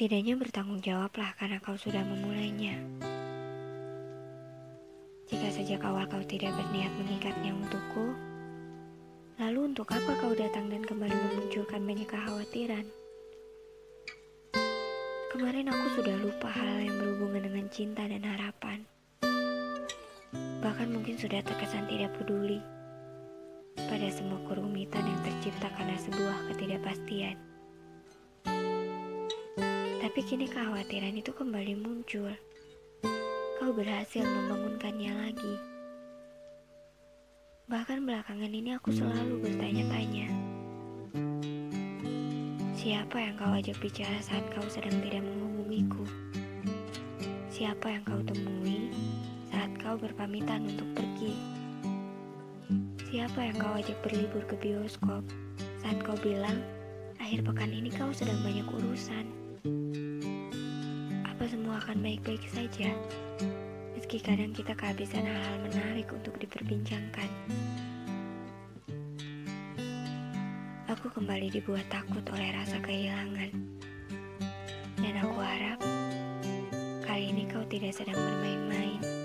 Setidaknya bertanggung jawablah karena kau sudah memulainya. Jika sejak awal kau tidak berniat mengikatnya untukku, lalu untuk apa kau datang dan kembali memunculkan banyak kekhawatiran? Kemarin aku sudah lupa hal yang berhubungan dengan cinta dan harapan. Bahkan mungkin sudah terkesan tidak peduli pada semua kerumitan yang tercipta karena sebuah ketidakpastian. Tapi kini kekhawatiran itu kembali muncul. Kau berhasil membangunkannya lagi. Bahkan belakangan ini aku selalu bertanya-tanya. Siapa yang kau ajak bicara saat kau sedang tidak menghubungiku? Siapa yang kau temui saat kau berpamitan untuk pergi? Siapa yang kau ajak berlibur ke bioskop saat kau bilang akhir pekan ini kau sedang banyak urusan? Semua akan baik-baik saja? Meski kadang kita kehabisan hal-hal menarik untuk diperbincangkan. Aku kembali dibuat takut oleh rasa kehilangan. Dan aku harap kali ini kau tidak sedang bermain-main.